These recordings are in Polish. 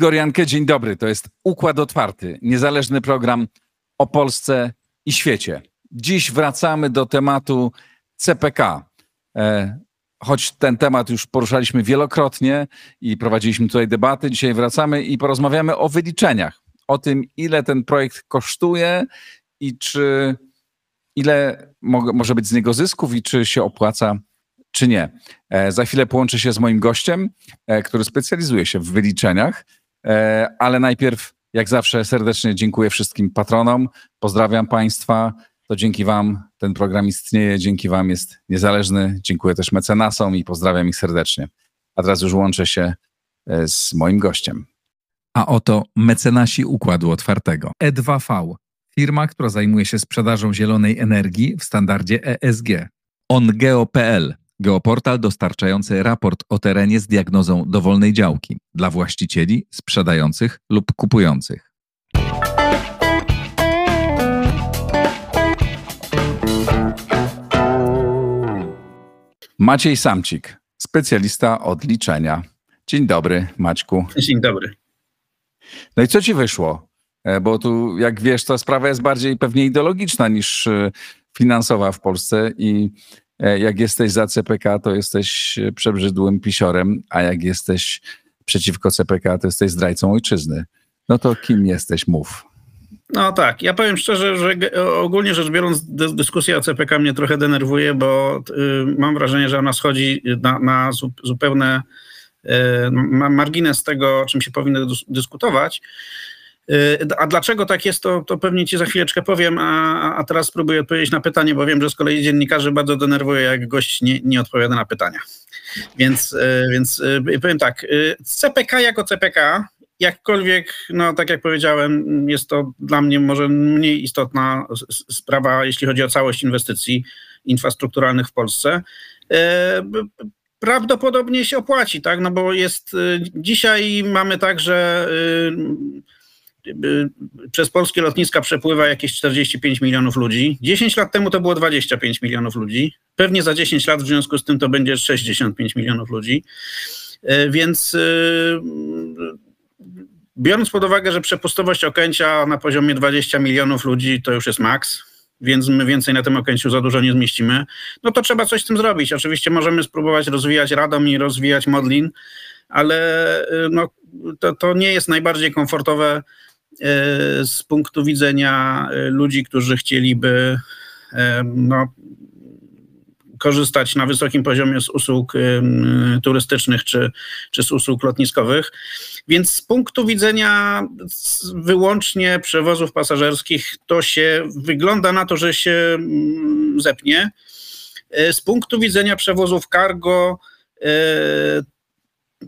Igor Jankę, dzień dobry. To jest Układ Otwarty, niezależny program o Polsce i świecie. Dziś wracamy do tematu CPK. E, choć ten temat już poruszaliśmy wielokrotnie i prowadziliśmy tutaj debaty, dzisiaj wracamy i porozmawiamy o wyliczeniach, o tym, ile ten projekt kosztuje i czy ile mo może być z niego zysków i czy się opłaca, czy nie. E, za chwilę połączę się z moim gościem, e, który specjalizuje się w wyliczeniach, ale najpierw, jak zawsze, serdecznie dziękuję wszystkim patronom. Pozdrawiam Państwa. To dzięki Wam ten program istnieje, dzięki Wam jest niezależny. Dziękuję też mecenasom i pozdrawiam ich serdecznie. A teraz już łączę się z moim gościem. A oto mecenasi Układu Otwartego. E2V firma, która zajmuje się sprzedażą zielonej energii w standardzie ESG. OnGeo.pl geoportal dostarczający raport o terenie z diagnozą dowolnej działki dla właścicieli, sprzedających lub kupujących. Maciej Samcik, specjalista od liczenia. Dzień dobry, Maćku. Dzień dobry. No i co ci wyszło? E, bo tu, jak wiesz, to sprawa jest bardziej pewnie ideologiczna niż e, finansowa w Polsce i jak jesteś za CPK, to jesteś przebrzydłym pisiorem, a jak jesteś przeciwko CPK, to jesteś zdrajcą ojczyzny. No to kim jesteś? Mów. No tak, ja powiem szczerze, że ogólnie rzecz biorąc dyskusja o CPK mnie trochę denerwuje, bo y, mam wrażenie, że ona schodzi na, na zupełne y, margines tego, o czym się powinno dyskutować. Y, a dlaczego tak jest, to, to pewnie ci za chwileczkę powiem, a, a teraz spróbuję odpowiedzieć na pytanie, bo wiem, że z kolei dziennikarzy bardzo denerwuje, jak gość nie, nie odpowiada na pytania. Więc, y, więc y, powiem tak, CPK jako CPK, jakkolwiek, no tak jak powiedziałem, jest to dla mnie może mniej istotna sprawa, jeśli chodzi o całość inwestycji infrastrukturalnych w Polsce prawdopodobnie się opłaci, tak? No bo jest dzisiaj mamy tak, że przez polskie lotniska przepływa jakieś 45 milionów ludzi. 10 lat temu to było 25 milionów ludzi. Pewnie za 10 lat w związku z tym to będzie 65 milionów ludzi. E, więc e, biorąc pod uwagę, że przepustowość Okęcia na poziomie 20 milionów ludzi to już jest maks, więc my więcej na tym Okęciu za dużo nie zmieścimy, no to trzeba coś z tym zrobić. Oczywiście możemy spróbować rozwijać Radom i rozwijać Modlin, ale e, no, to, to nie jest najbardziej komfortowe z punktu widzenia e, ludzi, którzy chcieliby e, no, korzystać na wysokim poziomie z usług turystycznych czy, czy z usług lotniskowych. Więc z punktu widzenia wyłącznie przewozów pasażerskich to się wygląda na to, że się zepnie. Z punktu widzenia przewozów cargo,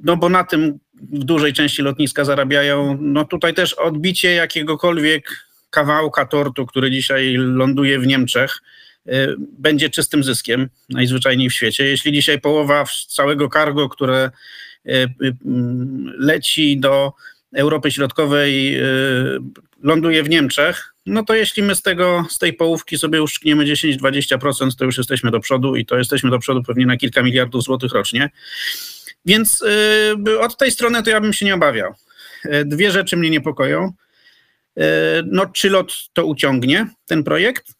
no bo na tym dużej części lotniska zarabiają. No tutaj też odbicie jakiegokolwiek kawałka tortu, który dzisiaj ląduje w Niemczech, y, będzie czystym zyskiem najzwyczajniej w świecie. Jeśli dzisiaj połowa całego cargo, które y, y, mm, leci do Europy Środkowej, ląduje w Niemczech, no to jeśli my z tego, z tej połówki sobie uszczkniemy 10-20%, to już jesteśmy do przodu i to jesteśmy do przodu pewnie na kilka miliardów złotych rocznie. Więc y, od tej strony to ja bym się nie obawiał. E, dwie rzeczy mnie niepokoją. E, no, czy lot to uciągnie, ten projekt?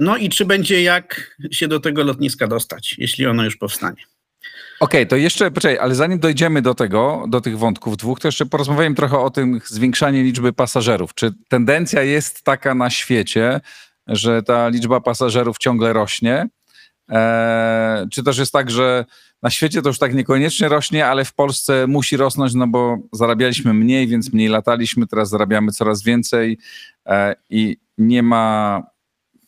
No i czy będzie jak się do tego lotniska dostać, jeśli ono już powstanie. Okej, okay, to jeszcze, poczekaj, ale zanim dojdziemy do tego, do tych wątków dwóch, to jeszcze porozmawiamy trochę o tym zwiększaniu liczby pasażerów. Czy tendencja jest taka na świecie, że ta liczba pasażerów ciągle rośnie? Eee, czy też jest tak, że na świecie to już tak niekoniecznie rośnie, ale w Polsce musi rosnąć, no bo zarabialiśmy mniej, więc mniej lataliśmy, teraz zarabiamy coraz więcej e, i nie ma,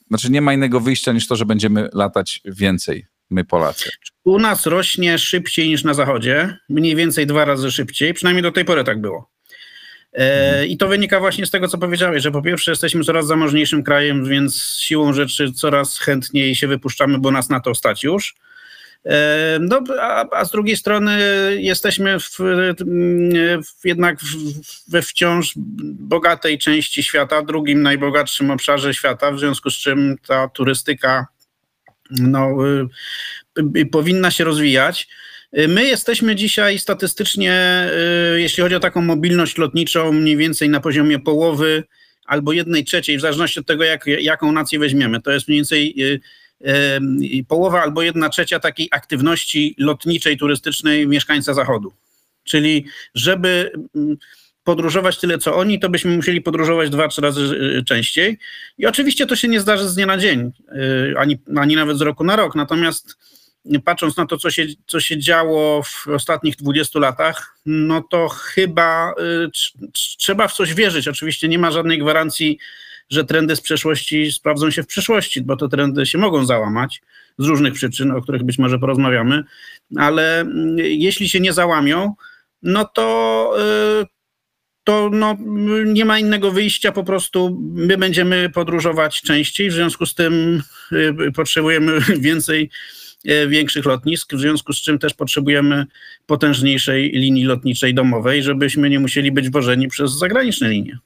znaczy nie ma innego wyjścia niż to, że będziemy latać więcej, my Polacy. U nas rośnie szybciej niż na zachodzie, mniej więcej dwa razy szybciej, przynajmniej do tej pory tak było. E. I to wynika właśnie z tego, co powiedziałeś, że po pierwsze jesteśmy coraz zamożniejszym krajem, więc siłą rzeczy coraz chętniej się wypuszczamy, bo nas na to stać już. E, no, a, a, z drugiej strony jesteśmy w, w jednak we wciąż bogatej części świata, drugim najbogatszym obszarze świata, w związku z czym ta turystyka no, y, y, powinna się rozwijać. My jesteśmy dzisiaj statystycznie, jeśli chodzi o taką mobilność lotniczą, mniej więcej na poziomie połowy albo jednej trzeciej, w zależności od tego, jak, jaką nację weźmiemy. To jest mniej więcej połowa albo jedna trzecia takiej aktywności lotniczej, turystycznej mieszkańca Zachodu. Czyli żeby mm, podróżować tyle co oni, to byśmy musieli podróżować dwa, trzy razy y, częściej. I oczywiście to się nie zdarzy z dnia na dzień, y, ani, ani nawet z roku na rok. Natomiast patrząc na to, co się, co się działo w ostatnich 20 latach, no to chyba y, trzeba w coś wierzyć. Oczywiście nie ma żadnej gwarancji, że trendy z przeszłości sprawdzą się w przyszłości, bo te trendy się mogą załamać z różnych przyczyn, o których być może porozmawiamy, ale mm, jeśli się nie załamią, no to, y, to no, nie ma innego wyjścia, po prostu my będziemy podróżować częściej, w związku z tym y, potrzebujemy więcej większych lotnisk, w związku z czym też potrzebujemy potężniejszej linii lotniczej domowej, żebyśmy nie musieli być wożeni przez zagraniczne linie.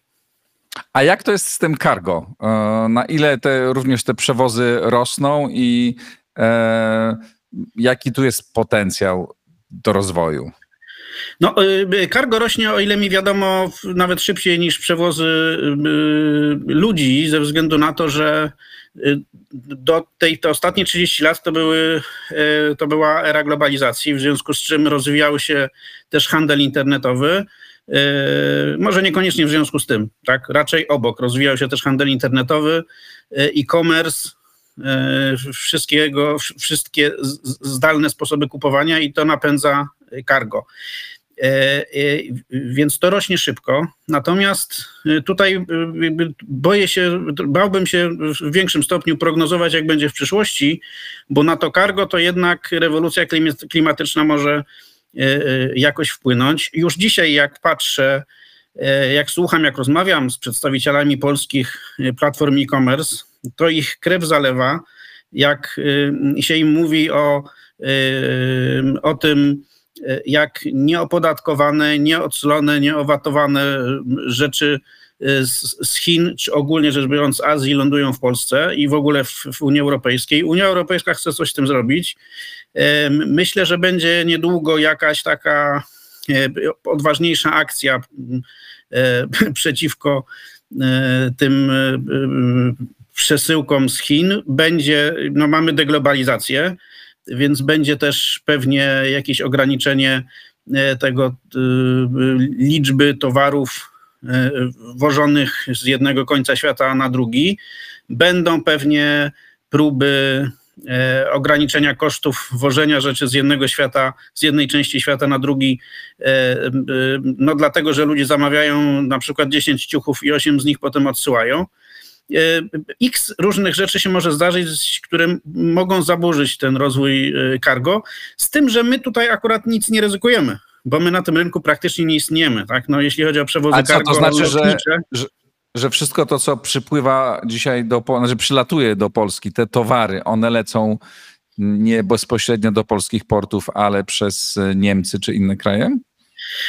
A jak to jest z tym cargo? E, na ile te, również te przewozy rosną i e, jaki tu jest potencjał do rozwoju? No, y, cargo rośnie, o ile mi wiadomo, nawet szybciej niż przewozy ludzi, ze względu na to, że do tej te ostatnie 30 lat to, były, to była era globalizacji, w związku z czym rozwijał się też handel internetowy. Może niekoniecznie w związku z tym, tak? Raczej obok. Rozwijał się też handel internetowy, e-commerce, wszystkiego, wszystkie zdalne sposoby kupowania i to napędza cargo. E, e, więc to rośnie szybko. Natomiast e, tutaj boję się, bałbym się w większym stopniu prognozować, jak będzie w przyszłości, bo na to cargo to jednak rewolucja klimatyczna może jakoś wpłynąć. Już dzisiaj, jak patrzę, jak słucham, jak rozmawiam z przedstawicielami polskich platform e-commerce, to ich krew zalewa, jak się im mówi o, o tym, jak nieopodatkowane, nieoclone, nieowatowane rzeczy e, z, z Chin, czy ogólnie rzecz biorąc Azji lądują w Polsce i w ogóle w, w Unii Europejskiej. Unia Europejska chce coś z tym zrobić. E, myślę, że będzie niedługo jakaś taka e, odważniejsza akcja przeciwko tym przesyłkom z Chin. Będzie, no mamy deglobalizację, więc będzie też pewnie jakieś ograniczenie e, tego e, liczby towarów e, wożonych z jednego końca świata na drugi. Będą pewnie próby ograniczenia kosztów wożenia rzeczy z jednego świata, z jednej części świata na drugi, no dlatego, że ludzie zamawiają na przykład 10 ciuchów i 8 z nich potem odsyłają. E, X różnych rzeczy się może zdarzyć, które mogą zaburzyć ten rozwój e, cargo, z tym, że my tutaj akurat nic nie ryzykujemy, bo my na tym rynku praktycznie nie istniejemy. Tak? No, jeśli chodzi o przewozy A co, cargo, to znaczy, że, że, że wszystko to, co przypływa dzisiaj do, znaczy przylatuje do Polski, te towary, one lecą nie bezpośrednio do polskich portów, ale przez Niemcy czy inne kraje?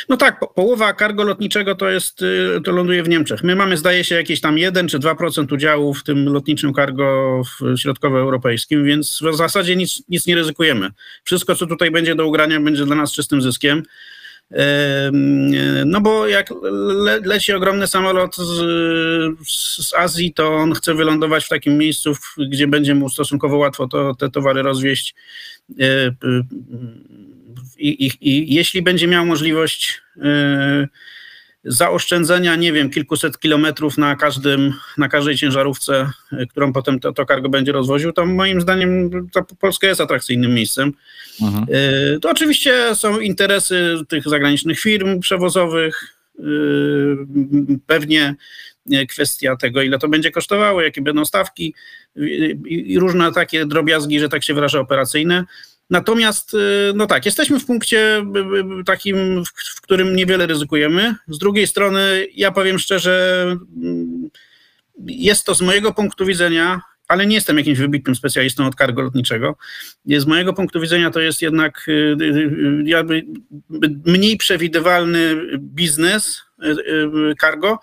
No tak, połowa cargo lotniczego to jest, y, to ląduje w Niemczech. My mamy, zdaje się, jakieś tam 1 czy 2% udziału w tym lotniczym cargo środkowoeuropejskim, więc w zasadzie nic, nic nie ryzykujemy. Wszystko, co tutaj będzie do ugrania, będzie dla nas czystym zyskiem. No bo jak le, leci ogromny samolot z, z, Azji, to on chce wylądować w takim miejscu, gdzie będzie mu stosunkowo łatwo to, te towary rozwieźć e, i, i, i jeśli będzie miał możliwość yy, zaoszczędzenia, nie wiem, kilkuset kilometrów na, każdym, na każdej ciężarówce, yy, którą potem to, to cargo będzie rozwoził, to moim zdaniem to Polska jest atrakcyjnym miejscem. Mhm. Yy, to oczywiście są interesy tych zagranicznych firm przewozowych, pewnie kwestia tego, ile to będzie kosztowało, jakie będą stawki i różne takie drobiazgi, że tak się wyraża, operacyjne. Natomiast, y, no tak, jesteśmy w punkcie y, y, takim, w którym niewiele ryzykujemy. Z drugiej strony, ja powiem szczerze, mm, jest to z mojego punktu widzenia, ale nie jestem jakimś wybitnym specjalistą od cargo lotniczego. Z mojego punktu widzenia to jest jednak jakby mniej przewidywalny biznes cargo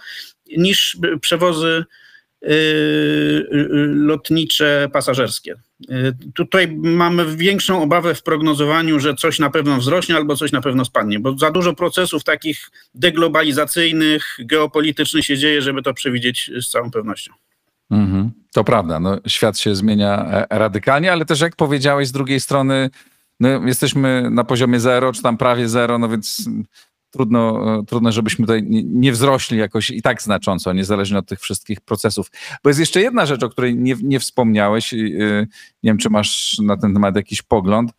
niż przewozy lotnicze pasażerskie. Tutaj mamy większą obawę w prognozowaniu, że coś na pewno wzrośnie albo coś na pewno spadnie, bo za dużo procesów takich deglobalizacyjnych, geopolitycznych się dzieje, żeby to przewidzieć z całą pewnością. Mhm, to prawda, no, świat się zmienia e, radykalnie, ale też jak powiedziałeś z drugiej strony, no, jesteśmy na poziomie zero, czy tam prawie zero, no więc trudno, e, trudno żebyśmy tutaj nie wzrośli jakoś i tak znacząco, niezależnie od tych wszystkich procesów. Bo jest jeszcze jedna rzecz, o której nie, nie wspomniałeś, e, nie wiem, czy masz na ten temat jakiś pogląd,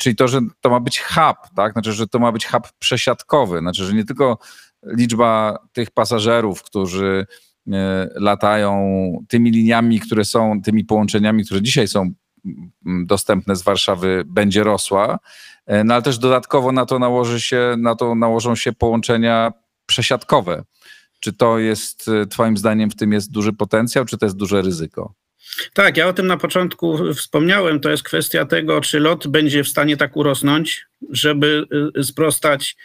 czyli to, że to ma być hub, tak? Znaczy, że to ma być hub przesiadkowy, znaczy, że nie tylko liczba tych pasażerów, którzy latają tymi liniami, które są, tymi połączeniami, które dzisiaj są dostępne z Warszawy, będzie rosła, e, no ale też dodatkowo na to nałoży się, na to nałożą się połączenia przesiadkowe. Czy to jest, e, Twoim zdaniem, w tym jest duży potencjał, czy to jest duże ryzyko? Tak, ja o tym na początku wspomniałem. To jest kwestia tego, czy lot będzie w stanie tak urosnąć, żeby e, sprostać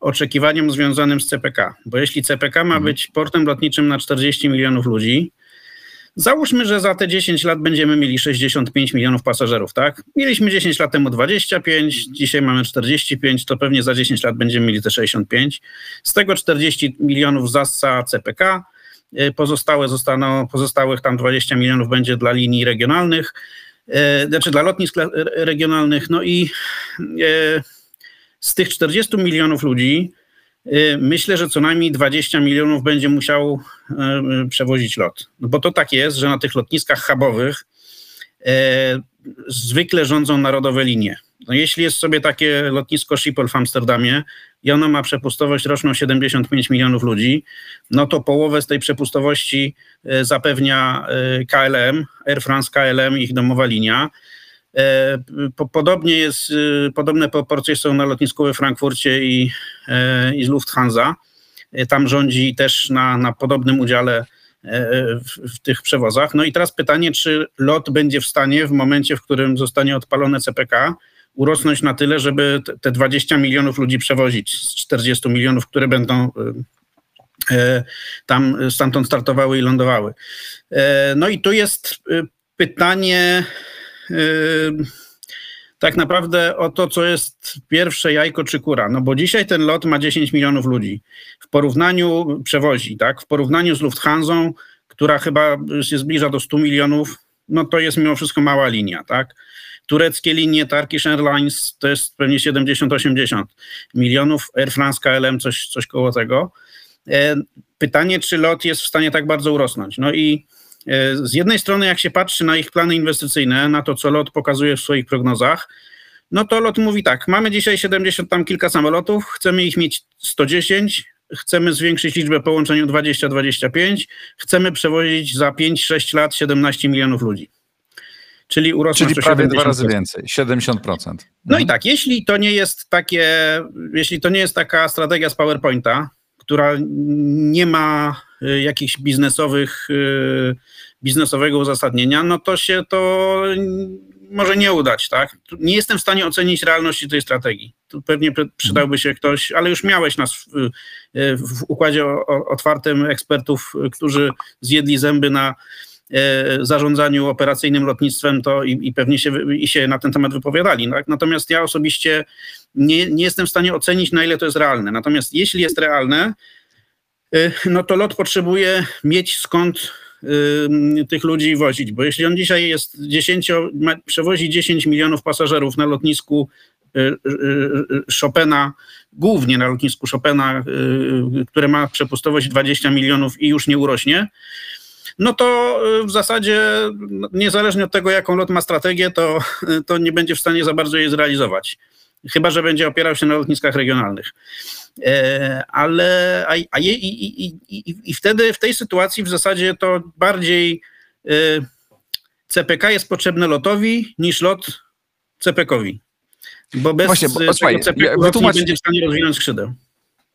oczekiwaniom związanym z CPK. Bo jeśli CPK ma mhm. być portem lotniczym na 40 milionów ludzi, Załóżmy, że za te 10 lat będziemy mieli 65 milionów pasażerów, tak? Mieliśmy 10 lat temu 25, dzisiaj mamy 45, to pewnie za 10 lat będziemy mieli te 65. Z tego 40 milionów zassa CPK, y, pozostałe zostaną, pozostałych tam 20 milionów będzie dla linii regionalnych, y, znaczy dla lotnisk regionalnych. No i y, z tych 40 milionów ludzi myślę, że co najmniej 20 milionów będzie musiał y, przewozić lot. No bo to tak jest, że na tych lotniskach hubowych y, zwykle rządzą narodowe linie. No jeśli jest sobie takie lotnisko Schiphol w Amsterdamie i ono ma przepustowość roczną 75 milionów ludzi, no to połowę z tej przepustowości zapewnia KLM, Air France KLM, ich domowa linia. E, podobnie jest, y, podobne proporcje są na lotnisku we Frankfurcie i, e, i z Lufthansa. E, tam rządzi też na, na podobnym udziale w, w, tych przewozach. No i teraz pytanie, czy lot będzie w stanie w momencie, w którym zostanie odpalone CPK, urosnąć na tyle, żeby te 20 milionów ludzi przewozić z 40 milionów, które będą tam stamtąd startowały i lądowały. No i tu jest pytanie, tak naprawdę o to, co jest pierwsze jajko czy kura. No bo dzisiaj ten lot ma 10 milionów ludzi. W porównaniu przewozi, tak? W porównaniu z Lufthansą, która chyba się zbliża do 100 milionów, no to jest mimo wszystko mała linia, tak? Tureckie linie, Turkish Airlines to jest pewnie 70-80 milionów, Air France, KLM coś, coś koło tego. E, pytanie, czy lot jest w stanie tak bardzo urosnąć. No i z jednej strony, jak się patrzy na ich plany inwestycyjne, na to, co LOT pokazuje w swoich prognozach, no to LOT mówi tak, mamy dzisiaj 70 tam kilka samolotów, chcemy ich mieć 110, chcemy zwiększyć liczbę połączeń o 20-25, chcemy przewozić za 5-6 lat 17 milionów ludzi. Czyli urosną Czyli prawie dwa razy więcej, 70%. No i mhm. tak, jeśli to nie jest takie, jeśli to nie jest taka strategia z PowerPointa, która nie ma jakichś biznesowych y, biznesowego uzasadnienia, no to się to może nie udać, tak? Nie jestem w stanie ocenić realności tej strategii. Tu pewnie przydałby się ktoś, ale już miałeś nas w, w układzie otwartym ekspertów, którzy zjedli zęby na e, zarządzaniu operacyjnym lotnictwem to i, i pewnie się, i się na ten temat wypowiadali. Tak? Natomiast ja osobiście nie, nie jestem w stanie ocenić, na ile to jest realne. Natomiast jeśli jest realne, no to lot potrzebuje mieć skąd tych ludzi wozić, bo jeśli on dzisiaj jest 10, przewozi 10 milionów pasażerów na lotnisku y, y, y, Chopina, głównie na lotnisku Chopina, które ma przepustowość 20 milionów i już nie urośnie, no to w zasadzie niezależnie od tego, jaką lot ma strategię, to, to nie będzie w stanie za bardzo jej zrealizować. Chyba, że będzie opierał się na lotniskach regionalnych. E, ale a, a je, i, i, i, i wtedy w tej sytuacji w zasadzie to bardziej e, CPK jest potrzebny lotowi niż lot CPK-owi. Bo bez Właśnie, bo, słuchaj, CPK wytłumacz... nie będzie w stanie rozwinąć skrzydeł.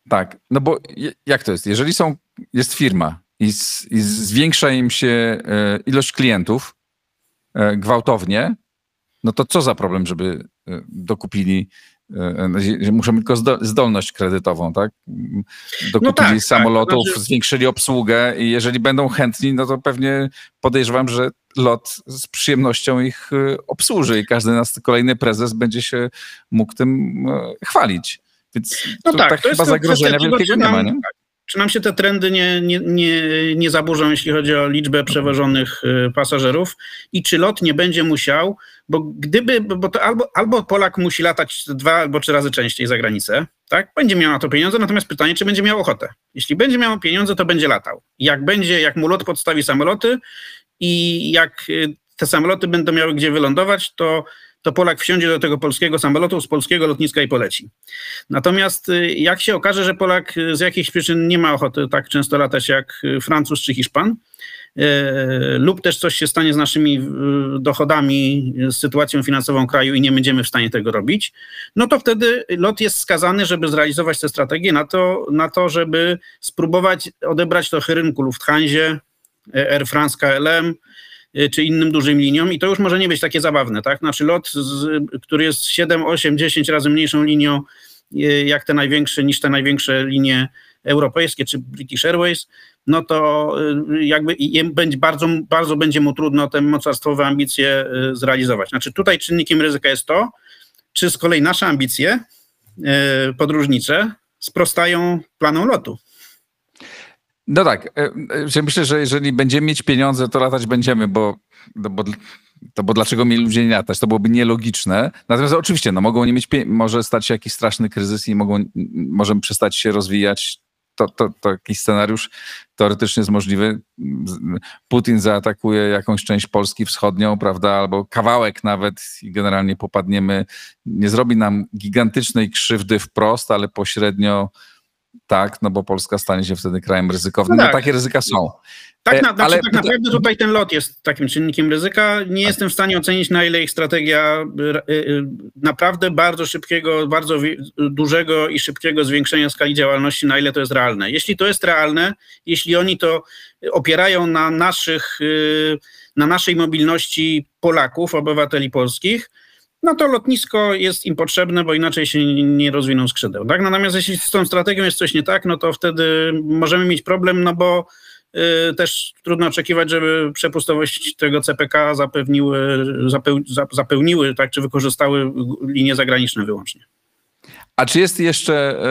Tak, no bo jak to jest? Jeżeli są, jest firma i, z, i zwiększa im się e, ilość klientów gwałtownie, no to co za problem, żeby dokupili muszą mieć tylko zdolność kredytową, tak? Dokupili no tak, tak samolotów, tak, zwiększyli obsługę i jeżeli będą chętni, no to pewnie podejrzewam, że lot z przyjemnością ich obsłuży i każdy nas kolejny prezes będzie się mógł tym chwalić. Więc no tak, tak to chyba zagrożenia wielkiego nie ma, nie? Tak. Czy nam się te trendy nie, nie, nie, nie zaburzą, jeśli chodzi o liczbę przewożonych pasażerów i czy lot nie będzie musiał, bo gdyby, bo to albo, albo Polak musi latać dwa albo trzy razy częściej za granicę, tak? Będzie miał na to pieniądze, natomiast pytanie, czy będzie miał ochotę. Jeśli będzie miał pieniądze, to będzie latał. Jak będzie, jak mu lot podstawi samoloty i jak y, te samoloty będą miały gdzie wylądować, to to Polak wsiądzie do tego polskiego samolotu z polskiego lotniska i poleci. Natomiast y, jak się okaże, że Polak z jakichś przyczyn nie ma ochoty tak często latać jak y, Francuz czy Hiszpan, y, lub też coś się stanie z naszymi dochodami, z sytuacją finansową kraju i nie będziemy w stanie tego robić, no to wtedy lot jest skazany, żeby zrealizować tę strategię na to, na to żeby spróbować odebrać trochę rynku Lufthansa, Air France KLM, czy innym dużym liniom i to już może nie być takie zabawne, tak? Znaczy lot, z, który jest 7, 8, 10 razy mniejszą linią jak te największe, niż te największe linie europejskie czy British Airways, no to y, jakby będzie bardzo, bardzo będzie mu trudno te mocarstwowe ambicje zrealizować. Znaczy tutaj czynnikiem ryzyka jest to, czy z kolei nasze ambicje podróżnicze sprostają planom lotu. No tak, myślę, że jeżeli będziemy mieć pieniądze, to latać będziemy, bo, no bo, to bo dlaczego mieli ludzie nie latać? To byłoby nielogiczne. Natomiast oczywiście, no mogą nie mieć, może stać się jakiś straszny kryzys i mogą, możemy przestać się rozwijać. To, to, jakiś scenariusz teoretycznie jest możliwy. Putin zaatakuje jakąś część Polski wschodnią, prawda, albo kawałek nawet i generalnie popadniemy. Nie zrobi nam gigantycznej krzywdy wprost, ale pośrednio tak, no bo Polska stanie się wtedy krajem ryzykownym. No, no tak. no takie ryzyka są. Tak, na, znaczy, ale... tak naprawdę tutaj ten lot jest takim czynnikiem ryzyka. Nie jestem w stanie ocenić, na ile ich strategia y, y, naprawdę bardzo szybkiego, bardzo dużego i szybkiego zwiększenia skali działalności, na ile to jest realne. Jeśli to jest realne, jeśli oni to opierają na naszych, y, na naszej mobilności Polaków, obywateli polskich, no to lotnisko jest im potrzebne, bo inaczej się nie rozwiną skrzydeł. Tak? Natomiast jeśli z tą strategią jest coś nie tak, no to wtedy możemy mieć problem, no bo y, też trudno oczekiwać, żeby przepustowość tego CPK zapewniły, zapeł, zapełniły, tak, czy wykorzystały linie zagraniczne wyłącznie. A czy jest jeszcze,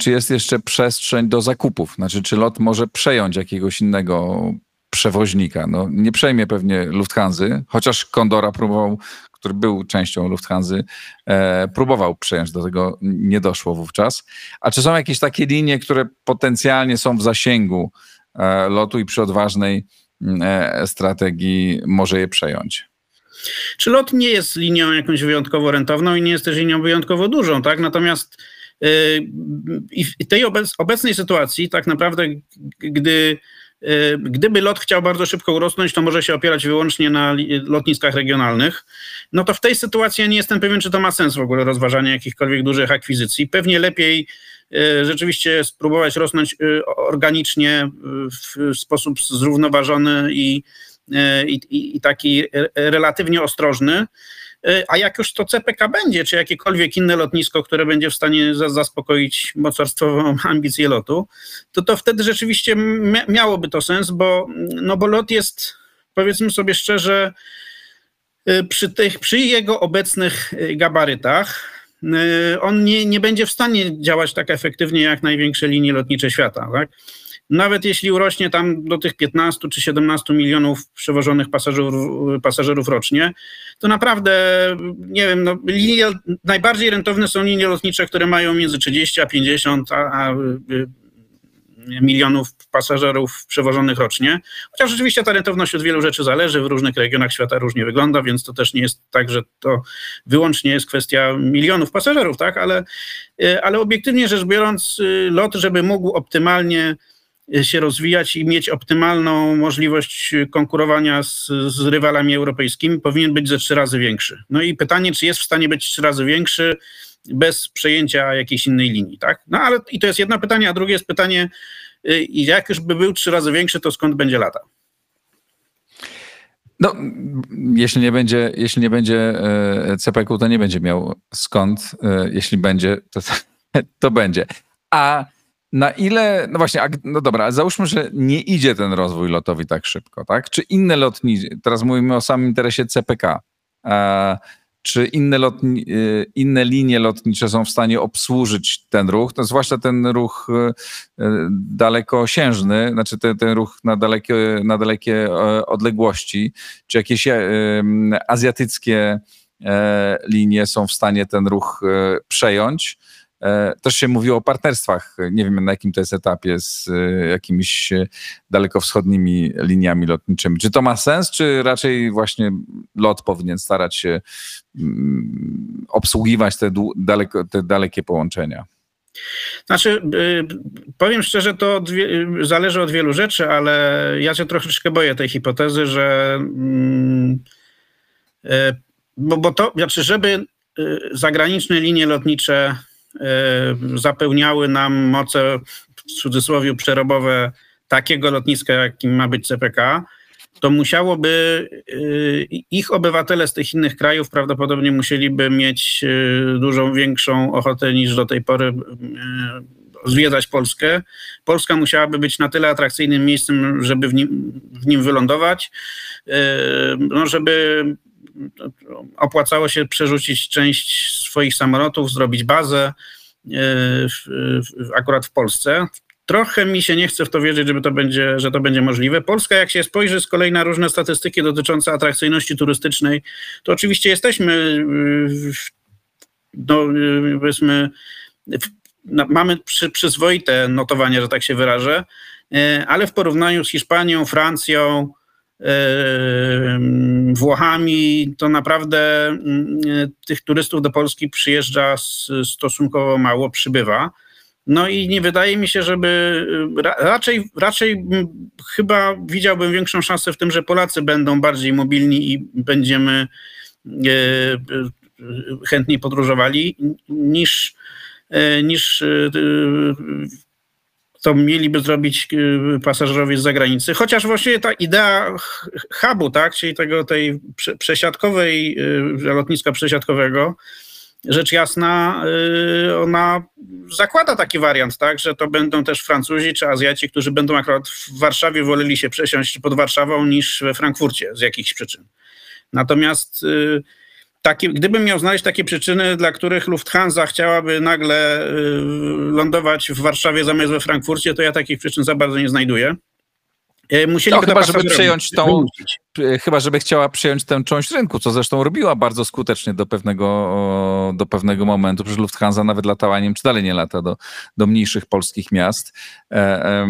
czy jest jeszcze przestrzeń do zakupów? Znaczy, czy lot może przejąć jakiegoś innego przewoźnika? No, nie przejmie pewnie Lufthansa, chociaż Kondora próbował który był częścią Lufthansa, e, próbował przejąć, do tego nie doszło wówczas. A czy są jakieś takie linie, które potencjalnie są w zasięgu e, lotu i przy odważnej e, strategii może je przejąć? Czy lot nie jest linią jakąś wyjątkowo rentowną i nie jest też linią wyjątkowo dużą, tak? Natomiast w tej obecnej sytuacji tak naprawdę, gdy Y, gdyby lot chciał bardzo szybko urosnąć, to może się opierać wyłącznie na lotniskach regionalnych. No to w tej sytuacji ja nie jestem pewien, czy to ma sens w ogóle rozważanie jakichkolwiek dużych akwizycji. Pewnie lepiej y, rzeczywiście spróbować rosnąć y, organicznie w sposób zrównoważony i, i, i taki relatywnie ostrożny. E, a jak już to CPK będzie, czy jakiekolwiek inne lotnisko, które będzie w stanie zaspokoić mocarstwową ambicję lotu, to to wtedy rzeczywiście miałoby to sens, bo, no bo lot jest, powiedzmy sobie szczerze, e, przy, tych, przy jego obecnych e, gabarytach, on nie, nie będzie w stanie działać tak efektywnie jak największe linie lotnicze świata. Tak? Nawet jeśli urośnie tam do tych 15 czy 17 milionów przewożonych pasażerów, pasażerów rocznie, to naprawdę, nie wiem, no, linie, najbardziej rentowne są linie lotnicze, które mają między 30 a 50 a, a y, milionów pasażerów przewożonych rocznie. Chociaż rzeczywiście ta rentowność od wielu rzeczy zależy, w różnych regionach świata różnie wygląda, więc to też nie jest tak, że to wyłącznie jest kwestia milionów pasażerów, tak? Ale, y, ale obiektywnie rzecz biorąc, y, lot, żeby mógł optymalnie się rozwijać i mieć optymalną możliwość konkurowania z, z, rywalami europejskimi, powinien być ze trzy razy większy. No i pytanie, czy jest w stanie być trzy razy większy bez przejęcia jakiejś innej linii, tak? No ale i to jest jedno pytanie, a drugie jest pytanie, y, jak już by był trzy razy większy, to skąd będzie lata? No, jeśli nie będzie, jeśli nie będzie e, CPK, to nie będzie miał skąd. E, jeśli będzie, to, to będzie. A na ile, no właśnie, no dobra, załóżmy, że nie idzie ten rozwój lotowy tak szybko, tak? Czy inne lotnicze, teraz mówimy o samym interesie CPK, czy inne, lotni, y, inne linie lotnicze są w stanie obsłużyć ten ruch, no zwłaszcza ten ruch y, y, dalekosiężny, znaczy ten, ten ruch na dalekie, na dalekie e, odległości, czy jakieś e, azjatyckie e, linie są w stanie ten ruch przejąć. E, też się mówiło o partnerstwach. Nie wiem na jakim to jest etapie z e, jakimiś e, dalekowschodnimi liniami lotniczymi. Czy to ma sens, czy raczej właśnie lot powinien starać się mm, obsługiwać te, daleko, te dalekie połączenia? Znaczy, powiem szczerze, to zależy od wielu rzeczy, ale ja się troszeczkę boję tej hipotezy, że. Mm, bo, bo to, znaczy, żeby zagraniczne linie lotnicze zapełniały nam moce, w cudzysłowie, przerobowe takiego lotniska, jakim ma być CPK, to musiałoby e, ich obywatele z tych innych krajów prawdopodobnie musieliby mieć e, dużą większą ochotę niż do tej pory zwiedzać Polskę. Polska musiałaby być na tyle atrakcyjnym miejscem, żeby w nim, w nim wylądować, no żeby opłacało się przerzucić część swoich samolotów, zrobić bazę e, akurat w Polsce. Trochę mi się nie chce w to wierzyć, żeby to będzie, że to będzie możliwe. Polska, jak się spojrzy z kolei na różne statystyki dotyczące atrakcyjności turystycznej, to oczywiście jesteśmy, no, powiedzmy, mamy przy, przyzwoite notowania, że tak się wyrażę, e, ale w porównaniu z Hiszpanią, Francją, Włochami, to naprawdę mm, tych turystów do Polski przyjeżdża stosunkowo mało, przybywa. No i nie wydaje mi się, żeby raczej, raczej chyba widziałbym większą szansę w tym, że Polacy będą bardziej mobilni i będziemy e, chętniej podróżowali niż, e, niż to mieliby zrobić y, pasażerowie z zagranicy. Chociaż właściwie ta idea hubu, tak, czyli tego tej przesiadkowej, y, lotniska przesiadkowego, rzecz jasna, y, ona zakłada taki wariant, tak, że to będą też Francuzi czy Azjaci, którzy będą akurat w Warszawie woleli się przesiąść pod Warszawą niż we Frankfurcie z jakichś przyczyn. Natomiast gdybym miał znaleźć takie przyczyny, dla których Lufthansa chciałaby nagle y, lądować w Warszawie zamiast we Frankfurcie, to ja takich przyczyn za bardzo nie znajduję. E, musieliby no, chyba, żeby przejąć tą, chyba, żeby chciała przejąć tę część rynku, co zresztą robiła bardzo skutecznie do pewnego, do pewnego momentu. Przecież Lufthansa nawet latała, nie wiem, czy dalej nie lata do, do mniejszych polskich miast. E,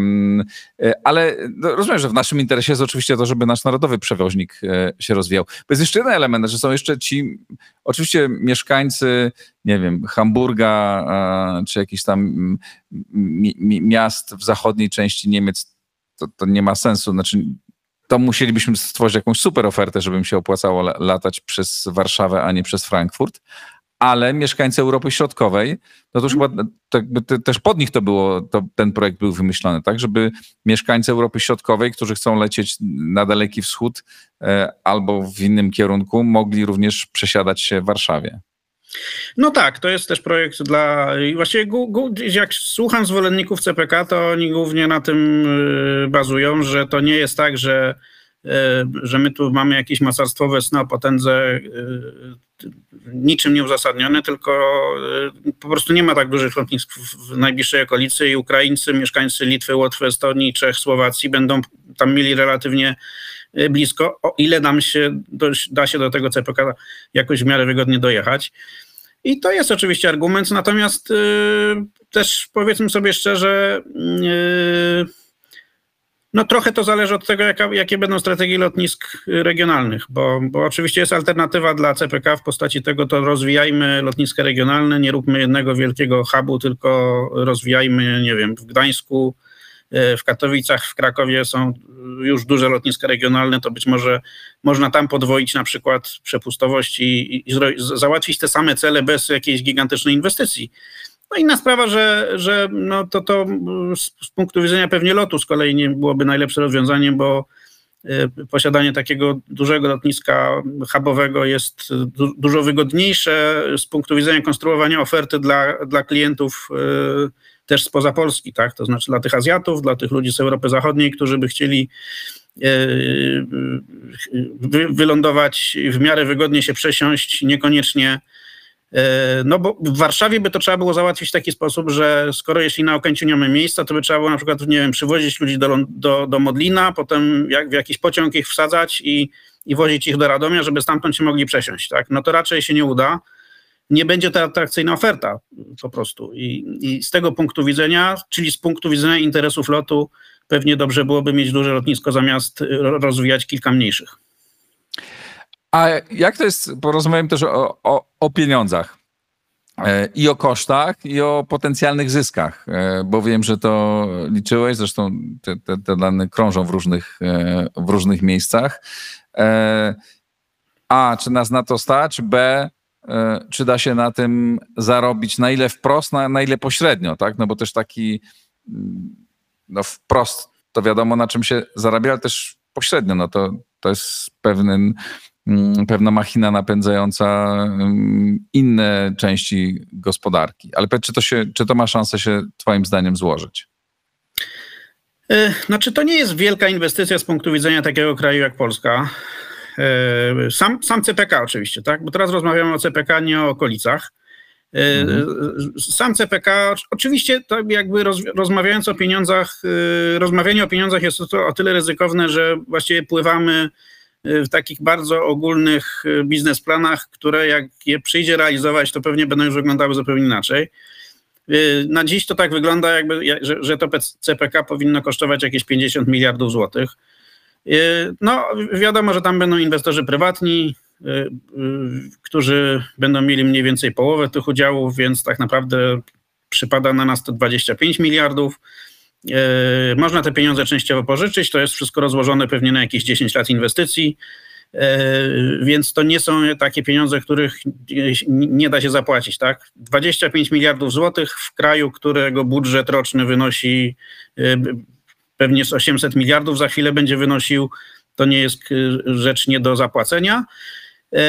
e, ale no, rozumiem, że w naszym interesie jest oczywiście to, żeby nasz narodowy przewoźnik się rozwijał. Bo jest jeszcze jeden element, że są jeszcze ci, oczywiście mieszkańcy, nie wiem, Hamburga, czy jakichś tam miast w zachodniej części Niemiec, to, to nie ma sensu. Znaczy, to musielibyśmy stworzyć jakąś super ofertę, żeby mi się opłacało latać przez Warszawę, a nie przez Frankfurt. Ale mieszkańcy Europy Środkowej, no to już chyba to też pod nich to było, to ten projekt był wymyślony, tak, żeby mieszkańcy Europy Środkowej, którzy chcą lecieć na Daleki Wschód e, albo w innym kierunku, mogli również przesiadać się w Warszawie. No tak, to jest też projekt dla. Właściwie jak słucham zwolenników CPK, to oni głównie na tym y, bazują, że to nie jest tak, że, y, że my tu mamy jakieś mocarstwowe sny o potędze y, niczym nieuzasadnione, tylko po prostu nie ma tak dużych lotnisk w najbliższej okolicy i Ukraińcy, mieszkańcy Litwy, Łotwy, Estonii, Czech, Słowacji będą tam mieli relatywnie blisko, o ile nam się, da się do tego CPK jakoś w miarę wygodnie dojechać. I to jest oczywiście argument, natomiast yy, też powiedzmy sobie szczerze, yy, no trochę to zależy od tego, jaka, jakie będą strategie lotnisk regionalnych, bo, bo oczywiście jest alternatywa dla CPK w postaci tego, to rozwijajmy lotniska regionalne, nie róbmy jednego wielkiego hubu, tylko rozwijajmy, nie wiem, w Gdańsku, E, w Katowicach, w Krakowie są już duże lotniska regionalne, to być może można tam podwoić na przykład przepustowość i, i, załatwić te same cele bez jakiejś gigantycznej inwestycji. No inna sprawa, że, że no to, to z, z punktu widzenia pewnie lotu z kolei nie byłoby najlepsze rozwiązanie, bo posiadanie takiego dużego lotniska hubowego jest du dużo wygodniejsze z punktu widzenia konstruowania oferty dla, dla klientów też spoza Polski, tak? To znaczy dla tych Azjatów, dla tych ludzi z Europy Zachodniej, którzy by chcieli wylądować w miarę wygodnie się przesiąść, niekoniecznie E, no bo w Warszawie by to trzeba było załatwić w taki sposób, że skoro jeśli na Okęciu nie mamy miejsca, to by trzeba było na przykład, nie wiem, przywozić ludzi do, do, do Modlina, potem jak, w jakiś pociąg ich wsadzać i, i wozić ich do Radomia, żeby stamtąd się mogli przesiąść, tak? No to raczej się nie uda. Nie będzie to atrakcyjna oferta po prostu. I, I z tego punktu widzenia, czyli z punktu widzenia interesów lotu, pewnie dobrze byłoby mieć duże lotnisko zamiast rozwijać kilka mniejszych. A jak to jest, porozmawiam też o, o, o pieniądzach e, i o kosztach, i o potencjalnych zyskach, e, bo wiem, że to liczyłeś, zresztą te, te, te dane krążą w różnych, e, w różnych miejscach. A, czy nas na to stać? B, czy da się na tym zarobić, na ile wprost, na, na ile pośrednio, tak? No bo też taki, mm, no wprost to wiadomo, na czym się zarabia, ale też pośrednio, no to, to jest Mm, pewna machina napędzająca mm, inne części gospodarki. Ale czy to, się, czy to ma szansę się Twoim zdaniem złożyć? E, znaczy, to nie jest wielka inwestycja z punktu widzenia takiego kraju jak Polska. E, sam, sam CPK oczywiście, tak? Bo teraz rozmawiamy o CPK, nie o okolicach. E, mhm. Sam CPK, oczywiście tak jakby roz, rozmawiając o pieniądzach, rozmawianie o pieniądzach jest to o tyle ryzykowne, że właściwie pływamy w takich bardzo ogólnych biznesplanach, które jak je przyjdzie realizować, to pewnie będą już wyglądały zupełnie inaczej. Na dziś to tak wygląda, jakby, że, że to CPK powinno kosztować jakieś 50 miliardów złotych. Y, no, wiadomo, że tam będą inwestorzy prywatni, którzy będą mieli mniej więcej połowę tych udziałów, więc tak naprawdę przypada na nas to 25 miliardów. Można te pieniądze częściowo pożyczyć, to jest wszystko rozłożone pewnie na jakieś 10 lat inwestycji, więc to nie są takie pieniądze, których nie da się zapłacić. Tak? 25 miliardów złotych w kraju, którego budżet roczny wynosi pewnie z 800 miliardów, za chwilę będzie wynosił, to nie jest rzecz nie do zapłacenia. E,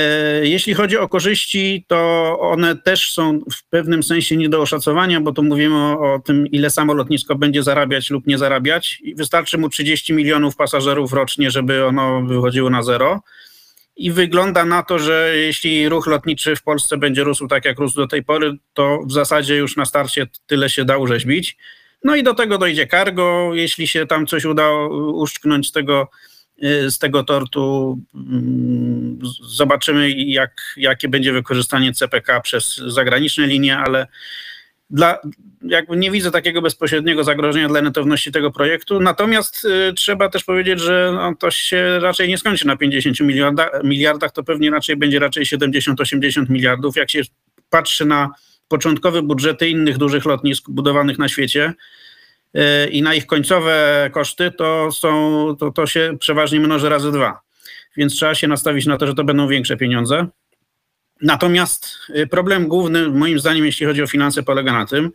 jeśli chodzi o korzyści, to one też są w pewnym sensie nie do oszacowania, bo tu mówimy o, tym, ile samo lotnisko będzie zarabiać lub nie zarabiać. Wystarczy mu 30 milionów pasażerów rocznie, żeby ono wychodziło na zero. I wygląda na to, że jeśli ruch lotniczy w Polsce będzie rósł tak, jak rósł do tej pory, to w zasadzie już na starcie tyle się da urzeźbić. No i do tego dojdzie cargo. Jeśli się tam coś uda uszczknąć z tego z tego tortu. Mm, zobaczymy, jak, jakie będzie wykorzystanie CPK przez zagraniczne linie, ale dla, jakby nie widzę takiego bezpośredniego zagrożenia dla netowności tego projektu. Natomiast y, trzeba też powiedzieć, że no, to się raczej nie skończy na 50 miliarda, miliardach, to pewnie raczej będzie raczej 70-80 miliardów. Jak się patrzy na początkowe budżety innych dużych lotnisk budowanych na świecie, E, i na ich końcowe koszty, to, są, to, to się przeważnie mnoży razy dwa. Więc trzeba się nastawić na to, że to będą większe pieniądze. Natomiast e, problem główny, moim zdaniem, jeśli chodzi o finanse, polega na tym,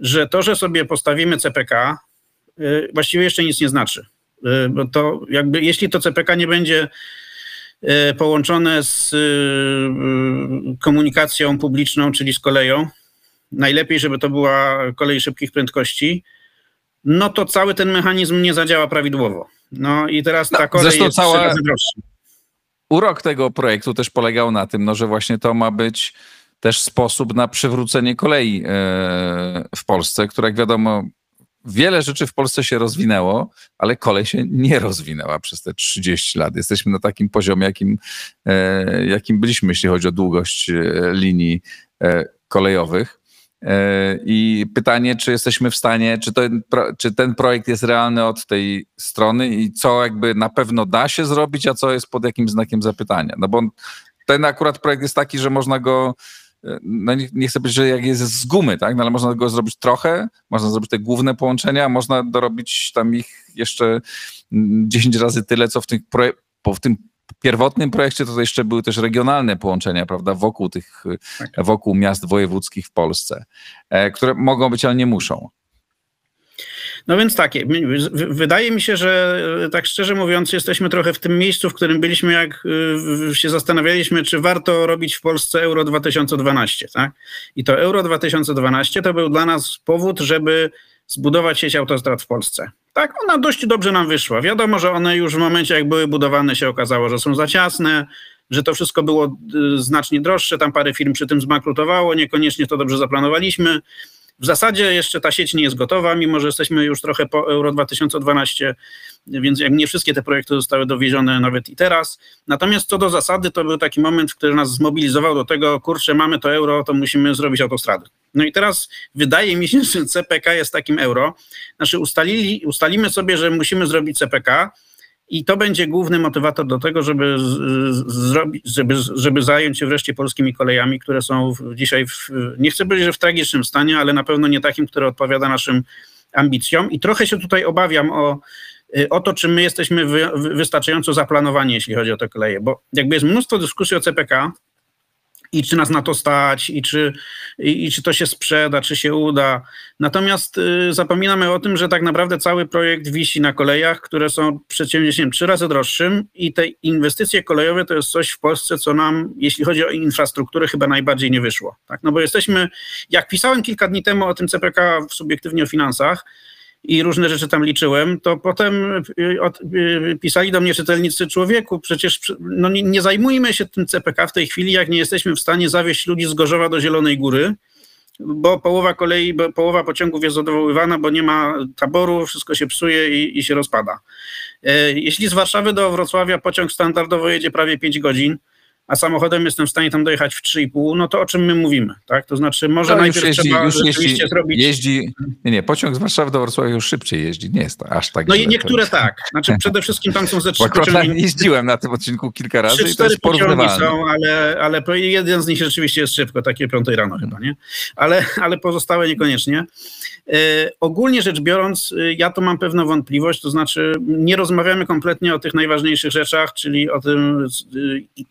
że to, że sobie postawimy CPK, e, właściwie jeszcze nic nie znaczy. Bo to jakby, jeśli to CPK nie będzie połączone z komunikacją publiczną, czyli z koleją, najlepiej, żeby to była kolej szybkich prędkości, no to cały ten mechanizm nie zadziała prawidłowo. No i teraz ta no, kolej Zresztą jest cała... razy Urok tego projektu też polegał na tym, no, że właśnie to ma być też sposób na przywrócenie kolei e, w Polsce, która jak wiadomo wiele rzeczy w Polsce się rozwinęło, ale kolej się nie rozwinęła przez te 30 lat. Jesteśmy na takim poziomie, jakim, e, jakim byliśmy, jeśli chodzi o długość e, linii kolejowych. E, I pytanie, czy jesteśmy w stanie, czy, to, czy ten projekt jest realny od tej strony i co jakby na pewno da się zrobić, a co jest pod jakim znakiem zapytania. No bo ten akurat projekt jest taki, że można go, no nie, nie chcę powiedzieć, że jak jest z gumy, tak? No ale można go zrobić trochę, można zrobić te główne połączenia, można dorobić tam ich jeszcze 10 razy tyle, co w, tych w tym pierwotnym projekcie to jeszcze były też regionalne połączenia, prawda, wokół tych, tak. wokół miast wojewódzkich w Polsce, e, które mogą być, ale nie muszą. No więc takie, wydaje mi się, że tak szczerze mówiąc, jesteśmy trochę w tym miejscu, w którym byliśmy, jak się zastanawialiśmy, czy warto robić w Polsce Euro 2012. Tak? I to Euro 2012 to był dla nas powód, żeby zbudować sieć autostrad w Polsce. Tak, ona dość dobrze nam wyszła. Wiadomo, że one już w momencie, jak były budowane, się okazało, że są za ciasne, że to wszystko było znacznie droższe, tam parę firm przy tym zbankrutowało, niekoniecznie to dobrze zaplanowaliśmy. W zasadzie jeszcze ta sieć nie jest gotowa, mimo że jesteśmy już trochę po Euro 2012, więc nie wszystkie te projekty zostały dowiezione nawet i teraz. Natomiast co do zasady, to był taki moment, który nas zmobilizował do tego, kurczę, mamy to euro, to musimy zrobić autostrady. No i teraz wydaje mi się, że CPK jest takim euro. Znaczy ustalili, ustalimy sobie, że musimy zrobić CPK, i to będzie główny motywator do tego, żeby, żeby, żeby zająć się wreszcie polskimi kolejami, które są dzisiaj, w, nie chcę powiedzieć, że w tragicznym stanie, ale na pewno nie takim, które odpowiada naszym ambicjom. I trochę się tutaj obawiam o, o to, czy my jesteśmy wy, wystarczająco zaplanowani, jeśli chodzi o te koleje, bo jakby jest mnóstwo dyskusji o CPK, i czy nas na to stać, i czy, i, i, czy to się sprzeda, czy się uda. Natomiast y, zapominamy o tym, że tak naprawdę cały projekt wisi na kolejach, które są przedsięwzięciem trzy razy droższym i te inwestycje kolejowe to jest coś w Polsce, co nam, jeśli chodzi o infrastrukturę, chyba najbardziej nie wyszło. Tak? No bo jesteśmy, jak pisałem kilka dni temu o tym CPK w subiektywnie o finansach, i różne rzeczy tam liczyłem, to potem y, y, pisali do mnie czytelnicy człowieku, przecież no nie, nie zajmujmy się tym CPK w tej chwili, jak nie jesteśmy w stanie zawieźć ludzi z Gorzowa do Zielonej Góry, bo połowa kolei, bo połowa pociągów jest odwoływana, bo nie ma taboru, wszystko się psuje i, i się rozpada. E, jeśli z Warszawy do Wrocławia pociąg standardowo jedzie prawie 5 godzin, a samochodem jestem w stanie tam dojechać w 3,5, no to o czym my mówimy, tak? To znaczy może no, najpierw jeździ, trzeba już jeździ, zrobić... Jeździ, nie, nie, pociąg z Warszawy do Wrocławia już szybciej jeździ, nie jest to aż tak No i niektóre tak, znaczy przede wszystkim tam są ze trzy pociągi. jeździłem na tym odcinku kilka razy trzy, i to jest pociągi są, ale, ale jeden z nich rzeczywiście jest szybko, takie piątej rano chyba, nie? Ale, ale pozostałe niekoniecznie. E, ogólnie rzecz biorąc, e, ja to mam pewną wątpliwość, to znaczy nie rozmawiamy kompletnie o tych najważniejszych rzeczach, czyli o tym, e,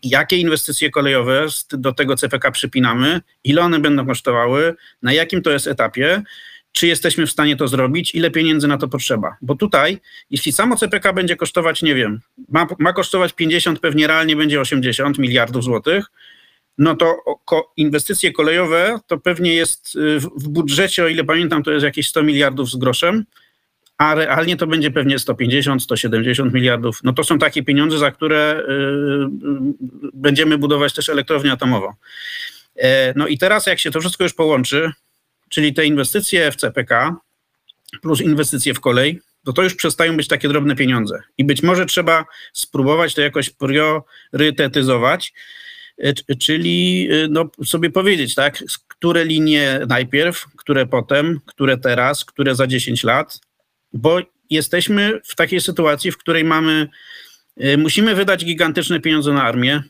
jakie inwestycje kolejowe do tego CPK przypinamy, ile one będą kosztowały, na jakim to jest etapie, czy jesteśmy w stanie to zrobić, ile pieniędzy na to potrzeba. Bo tutaj, jeśli samo CPK będzie kosztować, nie wiem, ma, ma kosztować 50, pewnie realnie będzie 80 miliardów złotych, no to inwestycje kolejowe to pewnie jest y, w budżecie, o ile pamiętam, to jest jakieś 100 miliardów z groszem, a realnie to będzie pewnie 150, 170 miliardów. No to są takie pieniądze, za które y, y, będziemy budować też elektrownię atomową. E, no i teraz jak się to wszystko już połączy, czyli te inwestycje w CPK plus inwestycje w kolej, to to już przestają być takie drobne pieniądze. I być może trzeba spróbować to jakoś priorytetyzować, E, czyli e, no, sobie powiedzieć, tak, które linie najpierw, które potem, które teraz, które za 10 lat, bo jesteśmy w takiej sytuacji, w której mamy, e, musimy wydać gigantyczne pieniądze na armię.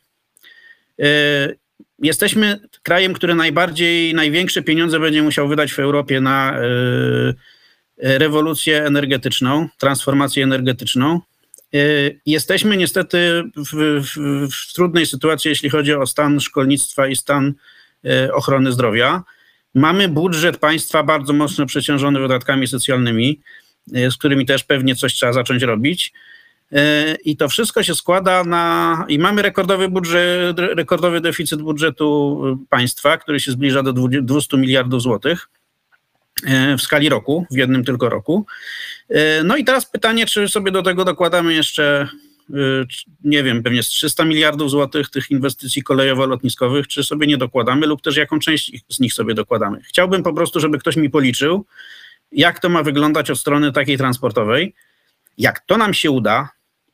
Jesteśmy krajem, który najbardziej, największe pieniądze będzie musiał wydać w Europie na rewolucję energetyczną, transformację energetyczną. Jesteśmy niestety w, w, w, trudnej sytuacji, jeśli chodzi o stan szkolnictwa i stan ochrony zdrowia. Mamy budżet państwa bardzo mocno przeciążony wydatkami socjalnymi, z którymi też pewnie coś trzeba zacząć robić. I to wszystko się składa na. I mamy rekordowy budżet, rekordowy deficyt budżetu państwa, który się zbliża do 200 miliardów złotych. W skali roku, w jednym tylko roku. No i teraz pytanie, czy sobie do tego dokładamy jeszcze, nie wiem, pewnie z 300 miliardów złotych tych inwestycji kolejowo-lotniskowych, czy sobie nie dokładamy, lub też jaką część z nich sobie dokładamy. Chciałbym po prostu, żeby ktoś mi policzył, jak to ma wyglądać od strony takiej transportowej. Jak to nam się uda,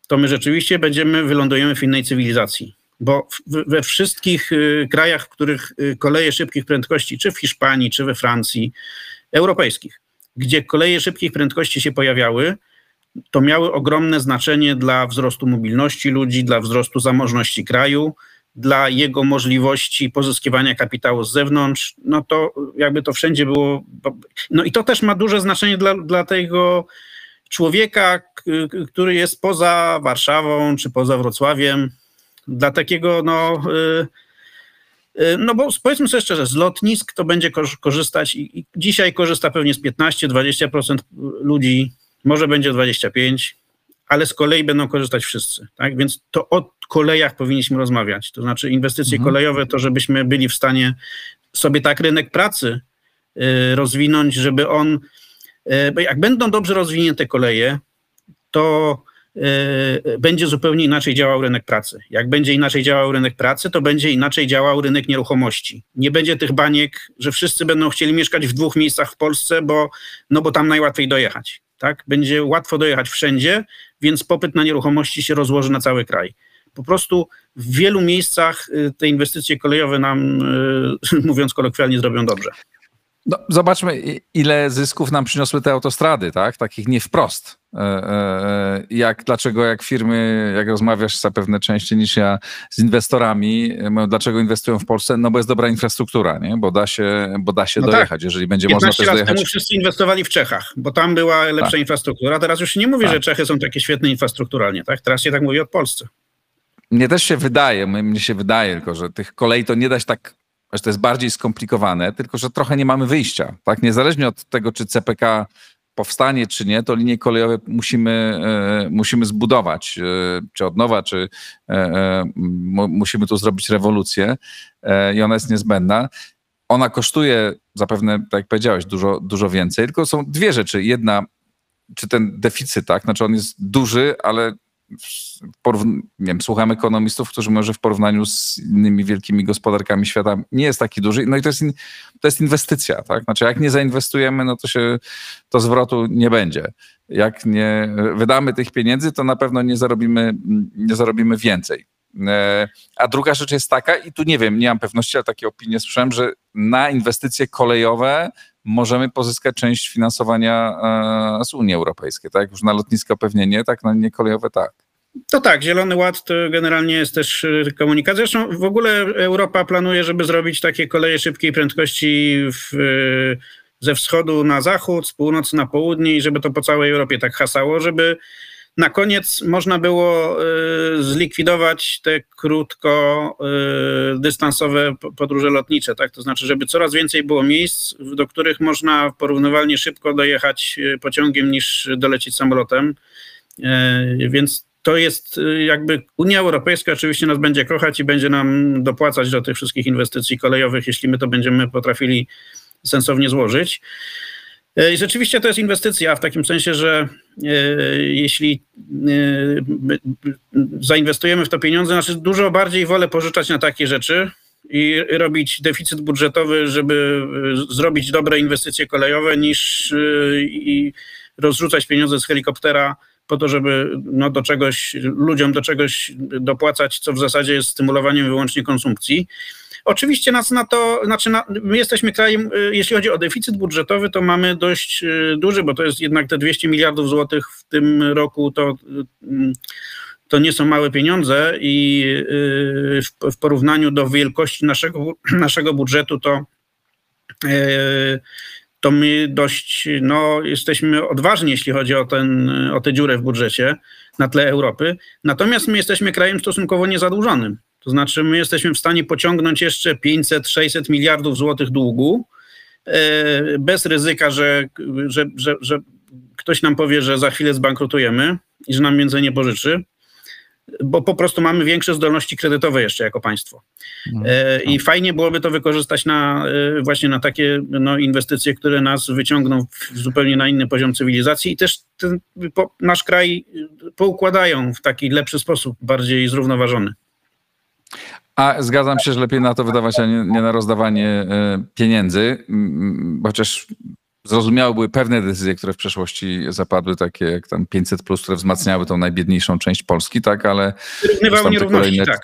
to my rzeczywiście będziemy, wylądujemy w innej cywilizacji bo we wszystkich krajach, w których koleje szybkich prędkości, czy w Hiszpanii, czy we Francji, europejskich, gdzie koleje szybkich prędkości się pojawiały, to miały ogromne znaczenie dla wzrostu mobilności ludzi, dla wzrostu zamożności kraju, dla jego możliwości pozyskiwania kapitału z zewnątrz. No to jakby to wszędzie było. No i to też ma duże znaczenie dla, dla tego człowieka, który jest poza Warszawą czy poza Wrocławiem, dla takiego no. Yy, No bo powiedzmy sobie szczerze, z lotnisk to będzie korzystać i dzisiaj korzysta pewnie z 15-20% ludzi, może będzie 25%, ale z kolei będą korzystać wszyscy. Tak? Więc to o kolejach powinniśmy rozmawiać. To znaczy inwestycje mhm. kolejowe, to żebyśmy byli w stanie sobie tak rynek pracy y, rozwinąć, żeby on, y, bo jak będą dobrze rozwinięte koleje, to y, będzie zupełnie inaczej działał rynek pracy. Jak będzie inaczej działał rynek pracy, to będzie inaczej działał rynek nieruchomości. Nie będzie tych baniek, że wszyscy będą chcieli mieszkać w dwóch miejscach w Polsce, bo, no bo tam najłatwiej dojechać. Tak? Będzie łatwo dojechać wszędzie, więc popyt na nieruchomości się rozłoży na cały kraj. Po prostu w wielu miejscach y, te inwestycje kolejowe nam, y, mówiąc kolokwialnie, zrobią dobrze. No, zobaczmy, ile zysków nam przyniosły te autostrady, tak? Takich nie wprost. E, e, e, jak, dlaczego jak firmy, jak rozmawiasz zapewne częściej niż ja z inwestorami, dlaczego inwestują w Polsce? No bo jest dobra infrastruktura, nie? Bo da się, bo da się no tak. dojechać, tak. jeżeli będzie można też lat dojechać. temu wszyscy inwestowali w Czechach, bo tam była lepsza tak. infrastruktura. Teraz już się nie mówi, tak. że Czechy są takie świetne infrastrukturalnie, tak? Teraz się tak mówi o Polsce. Mnie też się wydaje, mnie się wydaje tylko, że tych kolei to nie da się tak że to jest bardziej skomplikowane, tylko że trochę nie mamy wyjścia. Tak, niezależnie od tego, czy CPK powstanie, czy nie, to linie kolejowe musimy, e, musimy zbudować, e, czy od nowa, czy e, musimy tu zrobić rewolucję i ona jest niezbędna. Ona kosztuje zapewne, tak jak powiedziałeś, dużo, dużo więcej, tylko są dwie rzeczy. Jedna, czy ten deficyt, tak, znaczy on jest duży, ale nie wiem, słucham ekonomistów, którzy może w porównaniu z innymi wielkimi gospodarkami świata nie jest taki duży. No i to jest, in, to jest inwestycja, tak? Znaczy, jak nie zainwestujemy, no to się to zwrotu nie będzie. Jak nie wydamy tych pieniędzy, to na pewno nie zarobimy, nie zarobimy więcej. E, a druga rzecz jest taka, i tu nie wiem, nie mam pewności, ale takie opinie słyszałem, że na inwestycje kolejowe możemy pozyskać część finansowania e, z Unii Europejskiej, tak? Już na lotnisko pewnie nie, tak? Na linie kolejowe tak. To tak, Zielony Ład to generalnie jest też y, komunikacja. Zresztą w ogóle Europa planuje, żeby zrobić takie koleje szybkiej prędkości w, y, ze wschodu na zachód, z północy na południe i żeby to po całej Europie tak hasało, żeby na koniec można było y, zlikwidować te krótkodystansowe podróże lotnicze, tak? To znaczy, żeby coraz więcej było miejsc, do których można porównywalnie szybko dojechać pociągiem niż dolecieć samolotem. Więc to jest y, jakby Unia Europejska oczywiście nas będzie kochać i będzie nam dopłacać do tych wszystkich inwestycji kolejowych, jeśli my to będziemy potrafili sensownie złożyć. Y, I rzeczywiście to jest inwestycja w takim sensie, że y, jeśli zainwestujemy w to pieniądze, znaczy dużo bardziej wolę pożyczać na takie rzeczy i robić deficyt budżetowy, żeby zrobić dobre inwestycje kolejowe, niż rozrzucać pieniądze z helikoptera po to, żeby no, do czegoś, ludziom do czegoś dopłacać, co w zasadzie jest stymulowaniem wyłącznie konsumpcji. Oczywiście nas na to, znaczy na, my jesteśmy krajem, y, jeśli chodzi o deficyt budżetowy, to mamy dość y, duży, bo to jest jednak te 200 miliardów złotych w tym roku, to, y, to nie są małe pieniądze i w, porównaniu do wielkości naszego, naszego budżetu to to my dość no, jesteśmy odważni, jeśli chodzi o, ten, o tę dziurę w budżecie na tle Europy. Natomiast my jesteśmy krajem stosunkowo niezadłużonym. To znaczy, my jesteśmy w stanie pociągnąć jeszcze 500-600 miliardów złotych długu e, bez ryzyka, że, że, że, że ktoś nam powie, że za chwilę zbankrutujemy i że nam więcej nie pożyczy bo po prostu mamy większe zdolności kredytowe jeszcze jako państwo. No, e, I no. fajnie byłoby to wykorzystać na e, właśnie na takie no, inwestycje, które nas wyciągną w zupełnie na inny poziom cywilizacji i też ten, po, nasz kraj poukładają w taki lepszy sposób, bardziej zrównoważony. A zgadzam się, że lepiej na to wydawać, a nie, nie na rozdawanie e, pieniędzy, chociaż Zrozumiałe były pewne decyzje, które w przeszłości zapadły, takie jak tam 500, plus, które wzmacniały tą najbiedniejszą część Polski, tak, ale. Wyrównywały nierówności, kolejne, tak.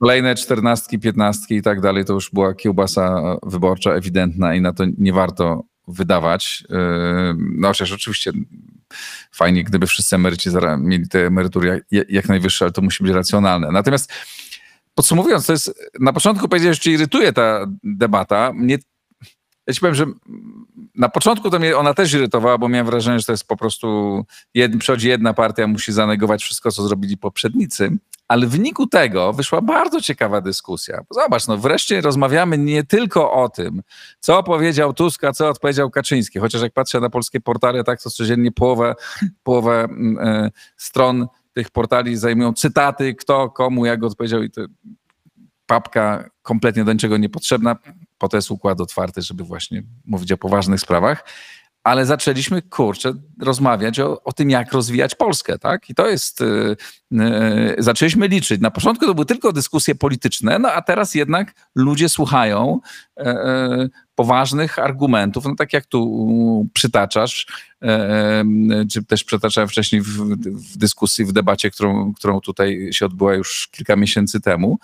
Kolejne czternastki, piętnastki i tak dalej, to już była kiełbasa wyborcza ewidentna i na to nie warto wydawać. Yy, no chociaż oczywiście fajnie, gdyby wszyscy emeryci mieli te emerytury jak, jak najwyższe, ale to musi być racjonalne. Natomiast podsumowując, to jest, na początku powiedziałeś, że irytuje ta debata. Mnie ja ci powiem, że na początku to mnie ona też irytowała, bo miałem wrażenie, że to jest po prostu, jed, przychodzi jedna partia, musi zanegować wszystko, co zrobili poprzednicy, Ale w wyniku tego wyszła bardzo ciekawa dyskusja. Zobacz, no wreszcie rozmawiamy nie tylko o tym, co powiedział Tusk, a co odpowiedział Kaczyński. Chociaż jak patrzę na polskie portale, tak to codziennie połowę, połowę mm, e, stron tych portali zajmują cytaty, kto, komu, jak odpowiedział i to papka kompletnie do niczego niepotrzebna. Po to jest układ otwarty, żeby właśnie mówić o poważnych sprawach ale zaczęliśmy, kurczę, rozmawiać o, o tym, jak rozwijać Polskę, tak? I to jest, yy, yy, zaczęliśmy liczyć. Na początku to były tylko dyskusje polityczne, no a teraz jednak ludzie słuchają yy, poważnych argumentów, no tak jak tu przytaczasz, czy też przytaczałem wcześniej w, w dyskusji, w debacie, którą, którą tutaj się odbyła już kilka miesięcy temu,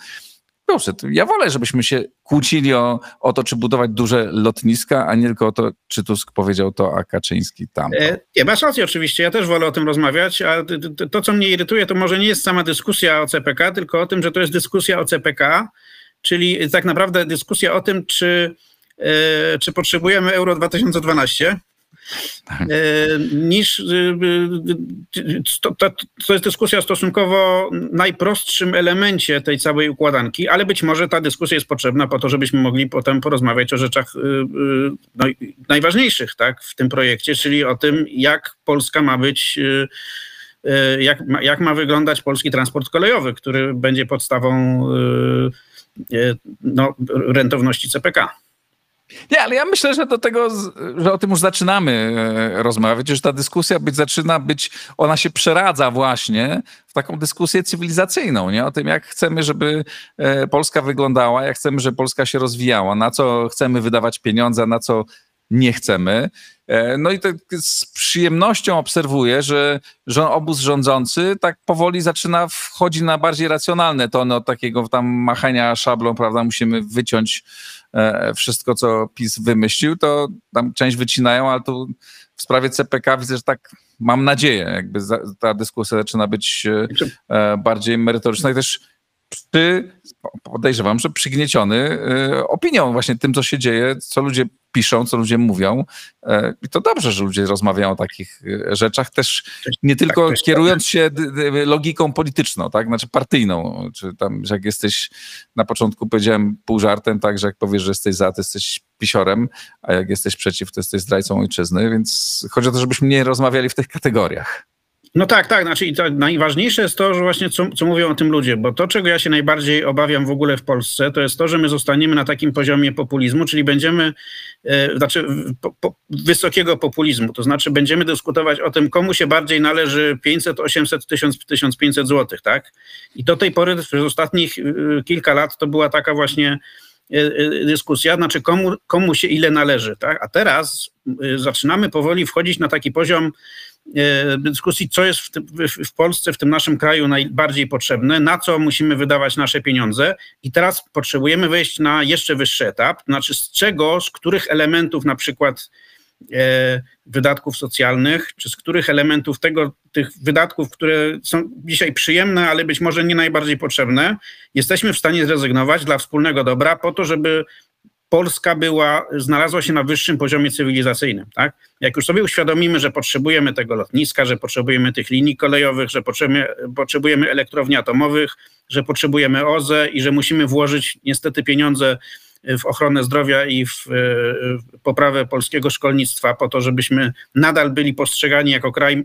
Proszę, ja wolę, żebyśmy się kłócili o, o to, czy budować duże lotniska, a nie tylko o to, czy Tusk powiedział to, a Kaczyński tam. E, nie, masz rację oczywiście, ja też wolę o tym rozmawiać, a to, co mnie irytuje, to może nie jest sama dyskusja o CPK, tylko o tym, że to jest dyskusja o CPK, czyli tak naprawdę dyskusja o tym, czy, e, czy potrzebujemy Euro 2012, tak. E, niż e, e, to, to, to, jest dyskusja o stosunkowo najprostszym elemencie tej całej układanki, ale być może ta dyskusja jest potrzebna po to, żebyśmy mogli potem porozmawiać o rzeczach no, najważniejszych tak, w tym projekcie, czyli o tym, jak Polska ma być jak, jak ma wyglądać polski transport kolejowy, który będzie podstawą no, rentowności CPK. Nie, ale ja myślę, że do tego, że o tym już zaczynamy e, rozmawiać, już ta dyskusja być zaczyna być, ona się przeradza właśnie w taką dyskusję cywilizacyjną, nie? O tym, jak chcemy, żeby e, Polska wyglądała, jak chcemy, żeby Polska się rozwijała, na co chcemy wydawać pieniądze, na co nie chcemy. E, no i tak z przyjemnością obserwuję, że, obóz rządzący tak powoli zaczyna wchodzić na bardziej racjonalne tony od takiego tam machania szablą, prawda, musimy wyciąć e, wszystko, co PiS wymyślił, to tam część wycinają, ale tu w sprawie CPK widzę, że tak mam nadzieję, jakby ta dyskusja zaczyna być e, bardziej merytoryczna. I też przy, podejrzewam, że przygnieciony opinią właśnie tym, co się dzieje, co ludzie piszą, co ludzie mówią. E, I to dobrze, że ludzie rozmawiają o takich e, rzeczach, też nie tylko tak, kierując się logiką polityczną, tak, znaczy partyjną, czy tam, że jak jesteś, na początku powiedziałem pół żartem, tak, że jak powiesz, że jesteś za, to jesteś pisiorem, a jak jesteś przeciw, to jesteś zdrajcą ojczyzny, więc chodzi o to, żebyśmy nie rozmawiali w tych kategoriach. No tak, tak. Znaczy, to najważniejsze jest to, że właśnie co, co mówią o tym ludzie, bo to, czego ja się najbardziej obawiam w ogóle w Polsce, to jest to, że my zostaniemy na takim poziomie populizmu, czyli będziemy, e, znaczy po, po, wysokiego populizmu, to znaczy będziemy dyskutować o tym, komu się bardziej należy 500, 800, 1000, 1500 złotych, tak? I do tej pory, przez ostatnich e, kilka lat, to była taka właśnie e, dyskusja, znaczy komu, komu się ile należy, tak? A teraz zaczynamy powoli wchodzić na taki poziom dyskusji, co jest w, w, w, Polsce, w tym naszym kraju najbardziej potrzebne, na co musimy wydawać nasze pieniądze. I teraz potrzebujemy wejść na jeszcze wyższy etap, znaczy z czego, z których elementów na przykład e, wydatków socjalnych, czy z których elementów tego, tych wydatków, które są dzisiaj przyjemne, ale być może nie najbardziej potrzebne, jesteśmy w stanie zrezygnować dla wspólnego dobra, po to, żeby Polska była, znalazła się na wyższym poziomie cywilizacyjnym. Tak? Jak już sobie uświadomimy, że potrzebujemy tego lotniska, że potrzebujemy tych linii kolejowych, że potrzebujemy, potrzebujemy elektrowni atomowych, że potrzebujemy OZE i że musimy włożyć niestety pieniądze w ochronę zdrowia i w, w poprawę polskiego szkolnictwa po to, żebyśmy nadal byli postrzegani jako kraj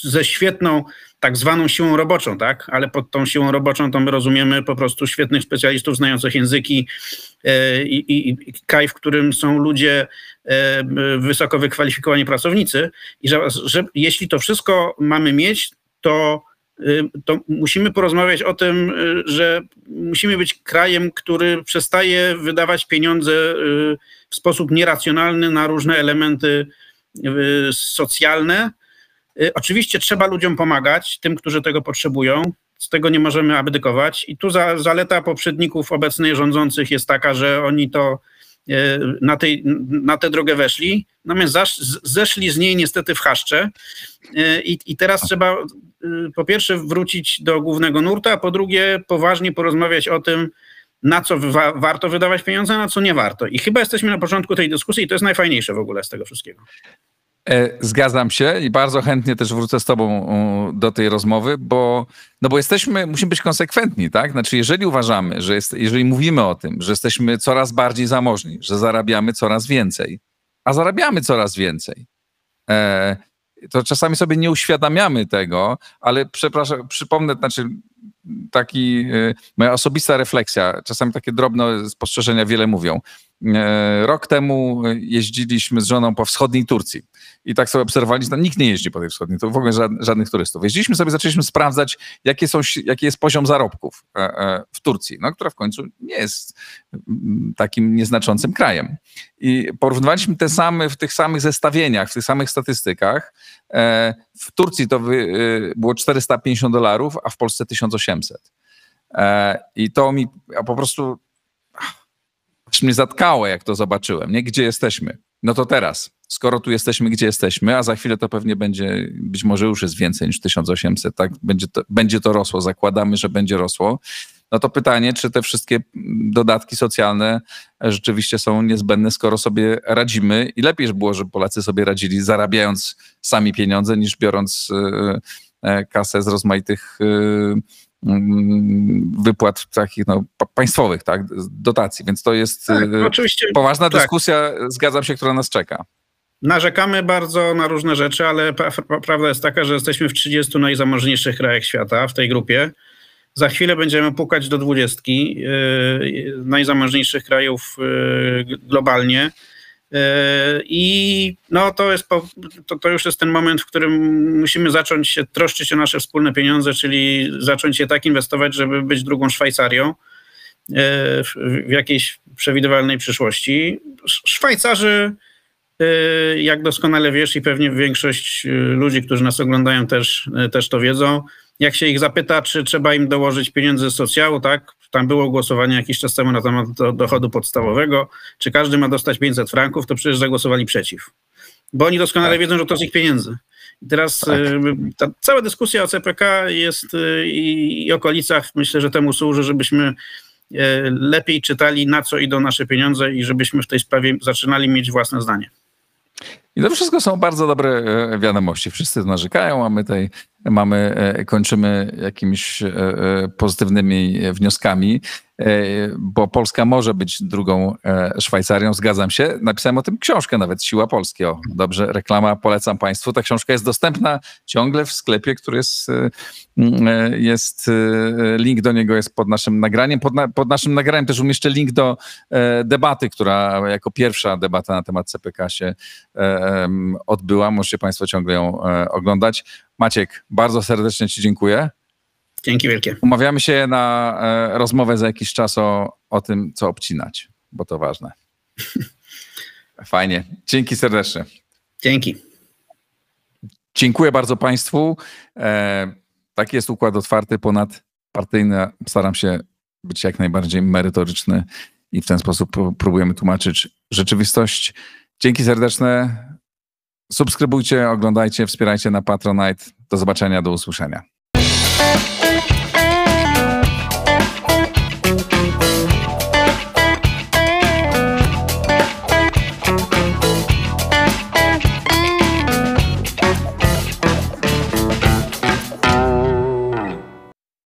ze świetną tak zwaną siłą roboczą, tak? Ale pod tą siłą roboczą to my rozumiemy po prostu świetnych specjalistów znających języki e, i, i, i kraj, w którym są ludzie e, wysoko wykwalifikowani pracownicy i że, że jeśli to wszystko mamy mieć, to e, to musimy porozmawiać o tym, że musimy być krajem, który przestaje wydawać pieniądze w sposób nieracjonalny na różne elementy socjalne, oczywiście trzeba ludziom pomagać, tym, którzy tego potrzebują. Z tego nie możemy abdykować. I tu za, zaleta poprzedników obecnych rządzących jest taka, że oni to y, na, tej, na tę drogę weszli, natomiast zasz, zeszli z niej niestety w chaszcze. Y, I, I teraz trzeba po pierwsze wrócić do głównego nurta, a po drugie poważnie porozmawiać o tym, na co wa warto wydawać pieniądze, a na co nie warto. I chyba jesteśmy na początku tej dyskusji i to jest najfajniejsze w ogóle z tego wszystkiego. E, zgadzam się i bardzo chętnie też wrócę z tobą do tej rozmowy, bo, no bo jesteśmy, musimy być konsekwentni, tak? Znaczy, jeżeli uważamy, że jest, jeżeli mówimy o tym, że jesteśmy coraz bardziej zamożni, że zarabiamy coraz więcej, a zarabiamy coraz więcej, e, to czasami sobie nie uświadamiamy tego, ale przepraszam, przypomnę, znaczy taki, e, moja osobista refleksja, czasami takie drobne spostrzeżenia wiele mówią. Rok temu jeździliśmy z żoną po wschodniej Turcji i tak sobie obserwowaliśmy, nikt nie jeździ po tej wschodniej, to w ogóle żadnych turystów. Jeździliśmy sobie, zaczęliśmy sprawdzać, jakie są, jaki jest poziom zarobków e, e, w Turcji, no, która w końcu nie jest mm, takim nieznaczącym krajem. I porównywaliśmy te same, w tych samych zestawieniach, w tych samych statystykach. W Turcji to było 450 dolarów, a w Polsce 1800. I to mi po prostu mnie zatkało, jak to zobaczyłem, nie? Gdzie jesteśmy? No to teraz, skoro tu jesteśmy, gdzie jesteśmy, a za chwilę to pewnie będzie, być może już jest więcej niż 1800, tak? Będzie to, będzie to rosło, zakładamy, że będzie rosło. No to pytanie, czy te wszystkie dodatki socjalne rzeczywiście są niezbędne, skoro sobie radzimy i lepiej było, żeby Polacy sobie radzili, zarabiając sami pieniądze, niż biorąc e, e, kasę z rozmaitych e, Mm, wypłat takich no, państwowych, tak, dotacji, więc to jest tak, poważna tak. dyskusja, zgadzam się, która nas czeka. Narzekamy bardzo na różne rzeczy, ale prawda jest taka, że jesteśmy w 30 najzamożniejszych krajach świata w tej grupie. Za chwilę będziemy pukać do dwudziestki yy, najzamożniejszych krajów yy, globalnie. E, I no, to, jest, to, to już jest ten moment, w którym musimy zacząć się troszczyć o nasze wspólne pieniądze, czyli zacząć je tak inwestować, żeby być drugą Szwajcarią w, jakiejś przewidywalnej przyszłości. Szwajcarzy, jak doskonale wiesz i pewnie większość ludzi, którzy nas oglądają też, też to wiedzą, jak się ich zapyta, czy trzeba im dołożyć pieniądze z socjału, tak? Tam było głosowanie jakiś czas temu na temat dochodu podstawowego, czy każdy ma dostać 500 franków, to przecież zagłosowali przeciw. Bo oni doskonale tak. wiedzą, że to z ich pieniędzy. I teraz tak. Y, ta cała dyskusja o CPK jest y, i, i okolicach, myślę, że temu służy, żebyśmy y, lepiej czytali, na co idą nasze pieniądze i żebyśmy w tej sprawie zaczynali mieć własne zdanie. I to wszystko są bardzo dobre e, wiadomości. Wszyscy narzekają, a my tutaj mamy, e, kończymy jakimiś e, pozytywnymi wnioskami. E, bo Polska może być drugą e, Szwajcarią, zgadzam się. Napisałem o tym książkę nawet, Siła Polski. O, dobrze, reklama, polecam Państwu. Ta książka jest dostępna ciągle w sklepie, który jest, e, jest link do niego jest pod naszym nagraniem. Pod, na, pod naszym nagraniem też umieszczę link do debaty, która jako pierwsza debata na temat CPK się odbyła. Możecie Państwo ciągle ją oglądać. Maciek, bardzo serdecznie Ci dziękuję. Dzięki wielkie. Umawiamy się na e, rozmowę za jakiś czas o, o tym, co obcinać, bo to ważne. Fajnie. Dzięki serdecznie. Dzięki. Dziękuję bardzo Państwu. E, taki jest układ otwarty, ponadpartyjny. Staram się być jak najbardziej merytoryczny i w ten sposób próbujemy tłumaczyć rzeczywistość. Dzięki serdeczne. Subskrybujcie, oglądajcie, wspierajcie na Patronite. Do zobaczenia, do usłyszenia.